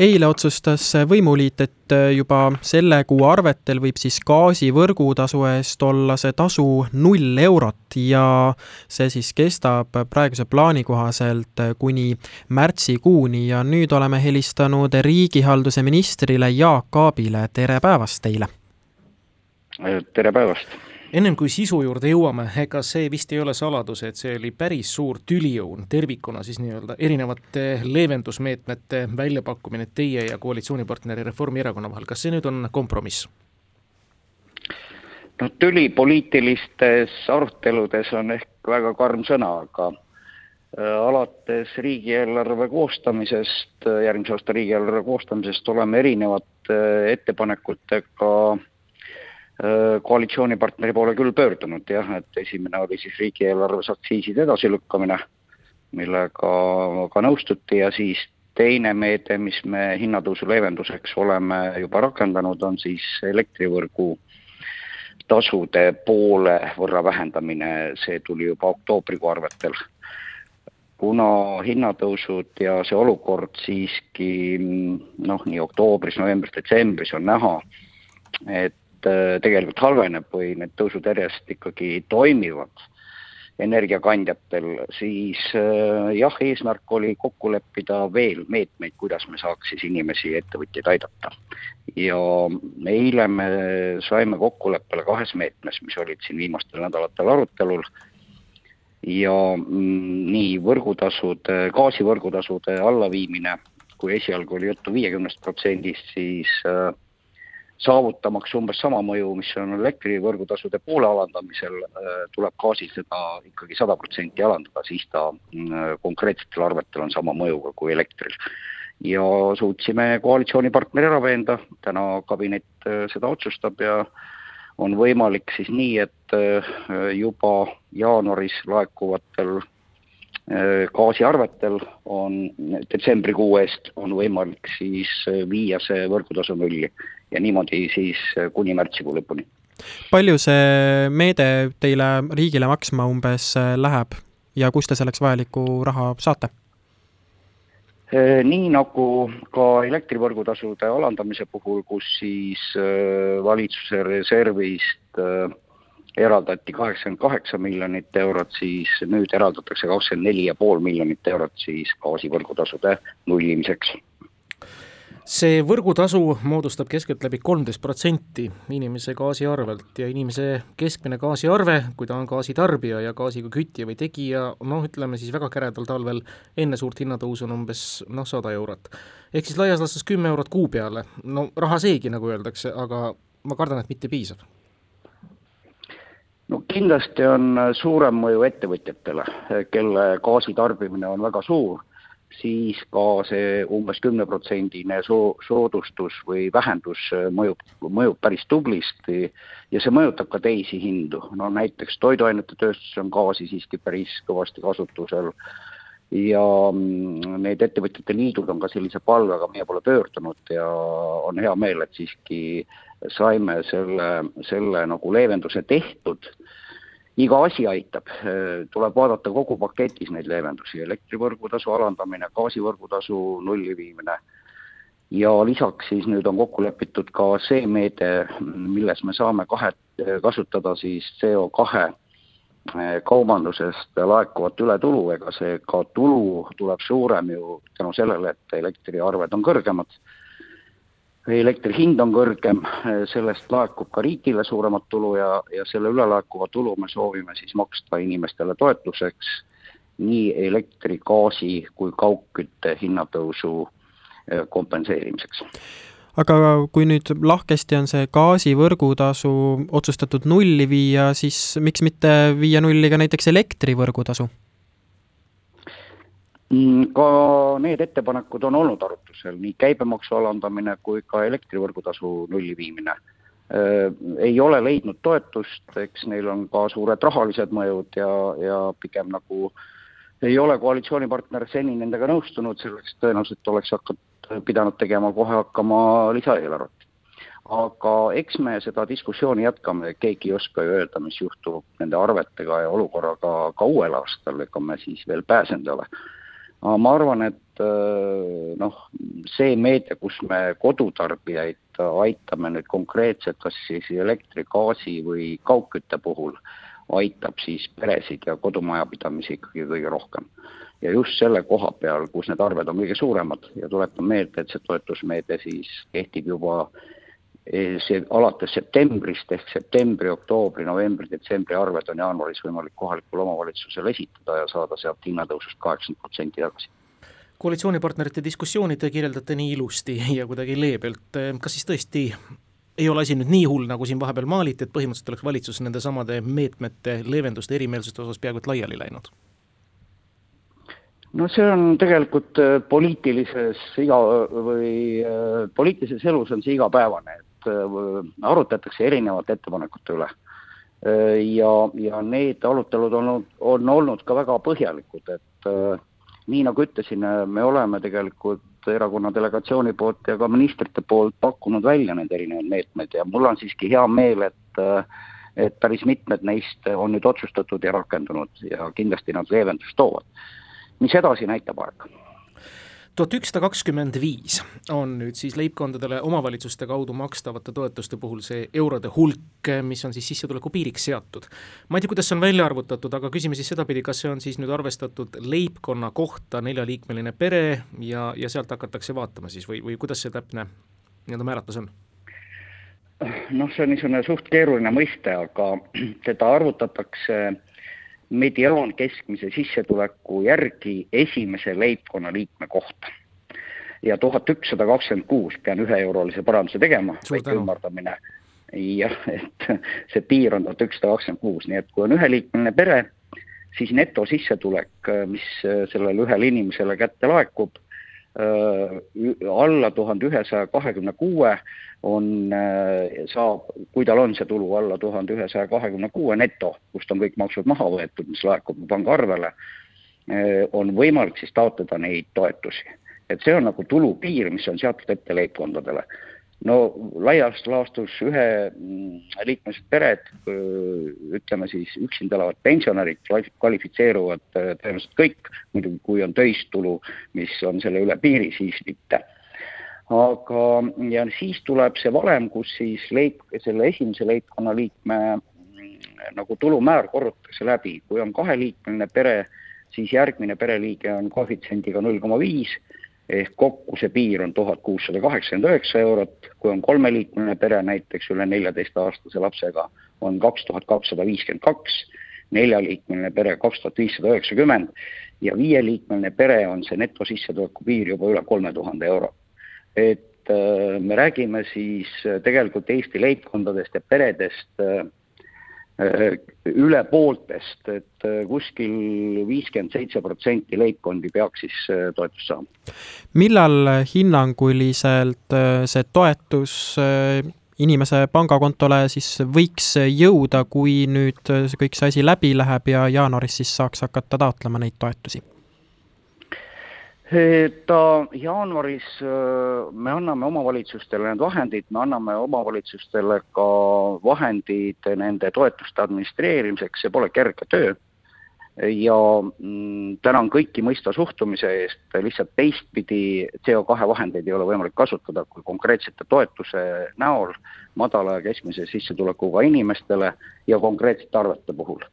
eile otsustas võimuliit, et juba selle kuu arvetel võib siis gaasi võrgutasu eest olla see tasu null eurot ja see siis kestab praeguse plaani kohaselt kuni märtsikuuni ja nüüd oleme helistanud riigihalduse ministrile Jaak Aabile, tere päevast teile! tere päevast! Ennem kui sisu juurde jõuame, ega see vist ei ole saladus, et see oli päris suur tüliõun tervikuna siis nii-öelda erinevate leevendusmeetmete väljapakkumine teie ja koalitsioonipartneri Reformierakonna vahel, kas see nüüd on kompromiss? no tüli poliitilistes aruteludes on ehk väga karm sõna, aga äh, alates riigieelarve koostamisest, järgmise aasta riigieelarve koostamisest oleme erinevate ettepanekutega Äh, koalitsioonipartneri poole küll pöördunud jah, et esimene oli siis riigieelarves aktsiiside edasilükkamine, millega ka nõustuti ja siis teine meede, mis me hinnatõusu leevenduseks oleme juba rakendanud, on siis elektrivõrgu tasude poole võrra vähendamine, see tuli juba oktoobrikuu arvetel. kuna hinnatõusud ja see olukord siiski noh, nii oktoobris, novembris, detsembris on näha, et tegelikult halveneb või need tõusud järjest ikkagi toimivad energiakandjatel, siis äh, jah, eesmärk oli kokku leppida veel meetmeid, kuidas me saaks siis inimesi ja ettevõtjaid aidata. ja eile me saime kokkuleppele kahes meetmes, mis olid siin viimastel nädalatel arutelul ja mm, nii võrgutasude, gaasivõrgutasude allaviimine, kui esialgu oli juttu viiekümnest protsendist, siis äh, saavutamaks umbes sama mõju, mis on elektrivõrgutasude poole alandamisel, äh, tuleb gaasil seda ikkagi sada protsenti alandada, siis ta mm, konkreetsetel arvetel on sama mõjuga kui elektril. ja suutsime koalitsioonipartneri ära veenda, täna kabinet äh, seda otsustab ja on võimalik siis nii, et äh, juba jaanuaris laekuvatel gaasiarvetel on detsembrikuu eest on võimalik siis viia see võrgutasu nulli ja niimoodi siis äh, kuni märtsikuu lõpuni. palju see meede teile, riigile maksma umbes äh, läheb ja kust te selleks vajalikku raha saate? Äh, nii nagu ka elektrivõrgutasude alandamise puhul, kus siis valitsuse reservist eraldati kaheksakümmend kaheksa miljonit eurot, siis nüüd eraldatakse kakskümmend neli ja pool miljonit eurot siis gaasivõrgutasude nullimiseks see võrgutasu moodustab keskeltläbi kolmteist protsenti inimese gaasiarvelt ja inimese keskmine gaasiarve, kui ta on gaasitarbija ja gaasiga kütja või tegija, noh, ütleme siis väga käredal talvel enne suurt hinnatõusu on umbes noh, sada eurot. ehk siis laias laastus kümme eurot kuu peale, no raha seegi, nagu öeldakse, aga ma kardan, et mitte piisav no kindlasti on suurem mõju ettevõtjatele, kelle gaasitarbimine on väga suur siis ka see umbes kümneprotsendine soo-, soodustus või vähendus äh, mõjub, mõjub päris tublisti ja see mõjutab ka teisi hindu, no näiteks toiduainete tööstuses on gaasi siiski päris kõvasti kasutusel ja mm, need ettevõtjate liidud on ka sellise palvega meie poole pöördunud ja on hea meel, et siiski saime selle, selle nagu leevenduse tehtud iga asi aitab, tuleb vaadata kogu paketis neid leevendusi, elektrivõrgutasu alandamine, gaasivõrgutasu nulli viimine. Ja lisaks siis nüüd on kokku lepitud ka see meede, milles me saame kahe, kasutada siis CO kahe eh, kaubandusest laekuvat ületulu, ega see ka tulu tuleb suurem ju tänu sellele, et elektriarved on kõrgemad elektri hind on kõrgem, sellest laekub ka riigile suuremat tulu ja, ja selle ülelaekuva tulu me soovime siis maksta inimestele toetuseks nii elektri, gaasi kui kaugkütte hinnatõusu eh, kompenseerimiseks aga kui nüüd lahkesti on see gaasi võrgutasu otsustatud nulli viia, siis miks mitte viia nulli ka näiteks elektri võrgutasu? Mm, ka need ettepanekud on olnud arutusel, nii käibemaksu alandamine kui ka elektrivõrgutasu nulli viimine. Ei ole leidnud toetust, eks neil on ka suured rahalised mõjud ja, ja pigem nagu ei ole koalitsioonipartner seni nendega nõustunud, selleks tõenäoliselt oleks hakat-, pidanud tegema kohe hakkama lisaeelarvet. aga eks me seda diskussiooni jätkame, keegi ei oska ju öelda, mis juhtub nende arvetega ja olukorraga ka uuel aastal, ega me siis veel pääsenud ei ole aga ma arvan, et noh, see meede, kus me kodutarbijaid aitame nüüd konkreetselt, kas siis elektri, gaasi või kaugkütte puhul, aitab siis peresid ja kodumajapidamisi ikkagi kõige rohkem. Ja just selle koha peal, kus need arved on kõige suuremad ja tuletan meelde, et see toetusmeede siis kehtib juba eh, see alates septembrist ehk septembri, oktoobri, novembri, detsembri arved on jaanuaris võimalik kohalikul omavalitsusel esitada ja saada sealt hinnatõusust kaheksakümmend protsenti tagasi koalitsioonipartnerite diskussiooni te kirjeldate nii ilusti ja kuidagi leebelt, kas siis tõesti ei ole asi nüüd nii hull, nagu siin vahepeal maaliti, et põhimõtteliselt oleks valitsus nende samade meetmete, leevenduste, erimeelsuste osas peaaegu et laiali läinud? no see on tegelikult äh, poliitilises iga või äh, poliitilises elus on see igapäevane, et äh, arutatakse erinevate ettepanekute üle. ja, ja need arutelud on, on olnud ka väga põhjalikud, et nii nagu ütlesin, me oleme tegelikult erakonna delegatsiooni poolt ja ka ministrite poolt pakkunud välja need erinevad meetmed ja mul on siiski hea meel, et et päris mitmed neist on nüüd otsustatud ja rakendunud ja kindlasti nad leevendust toovad mis edasi, näitab aeg tuhat ükssada kakskümmend viis on nüüd siis leibkondadele omavalitsuste kaudu makstavate toetuste puhul see eurode hulk, mis on siis sissetuleku piiriks seatud. ma ei tea, kuidas see on välja arvutatud, aga küsime siis sedapidi, kas see on siis nüüd arvestatud leibkonna kohta neljaliikmeline pere ja, ja sealt hakatakse vaatama siis või, või kuidas see täpne nii-öelda määratlus on? noh, see on niisugune suht keeruline mõiste, aga teda arvutatakse mediaan keskmise sissetuleku järgi esimese leibkonnaliikme kohta. ja tuhat ükssada kakskümmend kuus, pean üheeurolise paranduse tegema, väike ümardamine, jah, et see piir on tuhat ükssada kakskümmend kuus, nii et kui on üheliikmeline pere, siis netosissetulek, mis sellele ühele inimesele kätte laekub, alla tuhande ühesaja kahekümne kuue on, saab, kui tal on see tulu alla tuhande ühesaja kahekümne kuue neto, kust on kõik maksud maha võetud, mis laekub pangaarvele, on võimalik siis taotleda neid toetusi. et see on nagu tulupiir, mis on seatud ette leibkondadele no laias laastus üheliikmelised mm, pered, ütleme siis üksinda elavad pensionärid kvalifitseeruvad tõenäoliselt kõik, muidugi kui on töistulu, mis on selle üle piiri, siis mitte. aga, ja siis tuleb see valem, kus siis leib, selle esimese leibkonna liikme mm, nagu tulumäär korrutatakse läbi, kui on kaheliikmeline pere, siis järgmine pereliige on koefitsiendiga null koma viis ehk kokku see piir on tuhat kuussada kaheksakümmend üheksa eurot, kui on kolmeliikmeline pere näiteks üle neljateistaastase lapsega, on kaks tuhat kakssada viiskümmend kaks, neljaliikmeline pere kaks tuhat viissada üheksakümmend. Ja viieliikmeline pere on see netosissetuleku piir juba üle kolme tuhande euro. et äh, me räägime siis äh, tegelikult Eesti leibkondadest ja peredest äh, üle pooltest, et äh, kuskil viiskümmend seitse protsenti leibkondi peaks siis äh, toetust saama. millal hinnanguliselt see toetus inimese pangakontole siis võiks jõuda, kui nüüd kõik see asi läbi läheb ja jaanuaris siis saaks hakata taotlema neid toetusi? Ta jaanuaris me anname omavalitsustele need vahendid, me anname omavalitsustele ka vahendid nende toetuste administreerimiseks, see pole kerge töö. ja mm, tänan kõiki mõistva suhtumise eest, lihtsalt teistpidi CO2 vahendeid ei ole võimalik kasutada kui konkreetsete toetuse näol madala ja keskmise sissetulekuga inimestele ja konkreetsete arvete puhul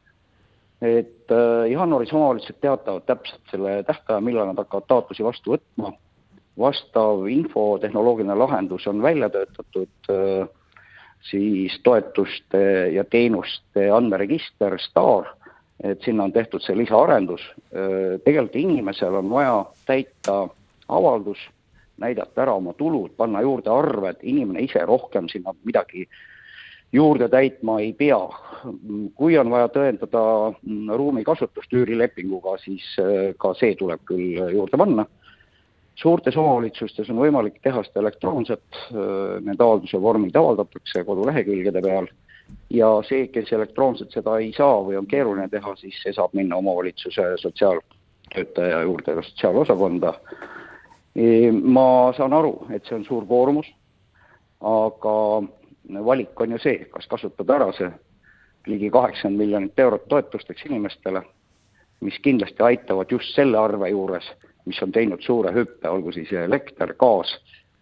et äh, jaanuaris omavalitsused teatavad täpselt selle tähtaja, millal nad hakkavad taotlusi vastu võtma. vastav infotehnoloogiline lahendus on välja töötatud äh, siis toetuste ja teenuste andmeregister STAR, et sinna on tehtud see lisaarendus. Äh, tegelikult inimesel on vaja täita avaldus, näidata ära oma tulud, panna juurde arved, inimene ise rohkem sinna midagi juurde täitma ei pea. kui on vaja tõendada mm, ruumi kasutust üürilepinguga, siis äh, ka see tuleb küll juurde panna. suurtes omavalitsustes on võimalik teha seda elektroonselt, äh, need avalduse vormid avaldatakse kodulehekülgede peal ja see, kes elektroonselt seda ei saa või on keeruline teha, siis see saab minna omavalitsuse sotsiaaltöötaja juurde, sotsiaalosakonda. E, ma saan aru, et see on suur koormus, aga valik on ju see, kas kasutada ära see ligi kaheksakümmend miljonit eurot toetusteks inimestele, mis kindlasti aitavad just selle arve juures mis on teinud suure hüppe, olgu siis elekter, gaas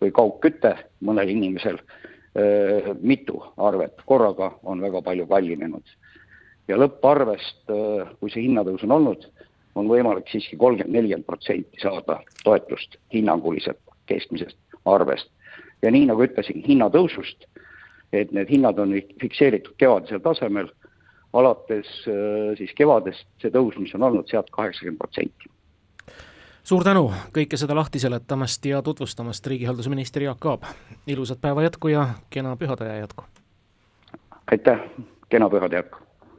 või kaugküte mõnel inimesel, mitu arvet korraga on väga palju kallinenud. ja lõpparvest, kui see hinnatõus on olnud, on võimalik siiski kolmkümmend, nelikümmend protsenti saada toetust hinnanguliselt keskmisest arvest. ja nii, nagu ütlesin, hinnatõusust, et need hinnad on fikseeritud kevadisel tasemel, alates siis kevadest see tõus, mis on olnud, sealt kaheksakümmend protsenti suur tänu kõike seda lahti seletamast ja tutvustamast, riigihalduse minister Jaak Aab. ilusat päeva jätku ja kena pühade jätku! aitäh, kena pühade jätku!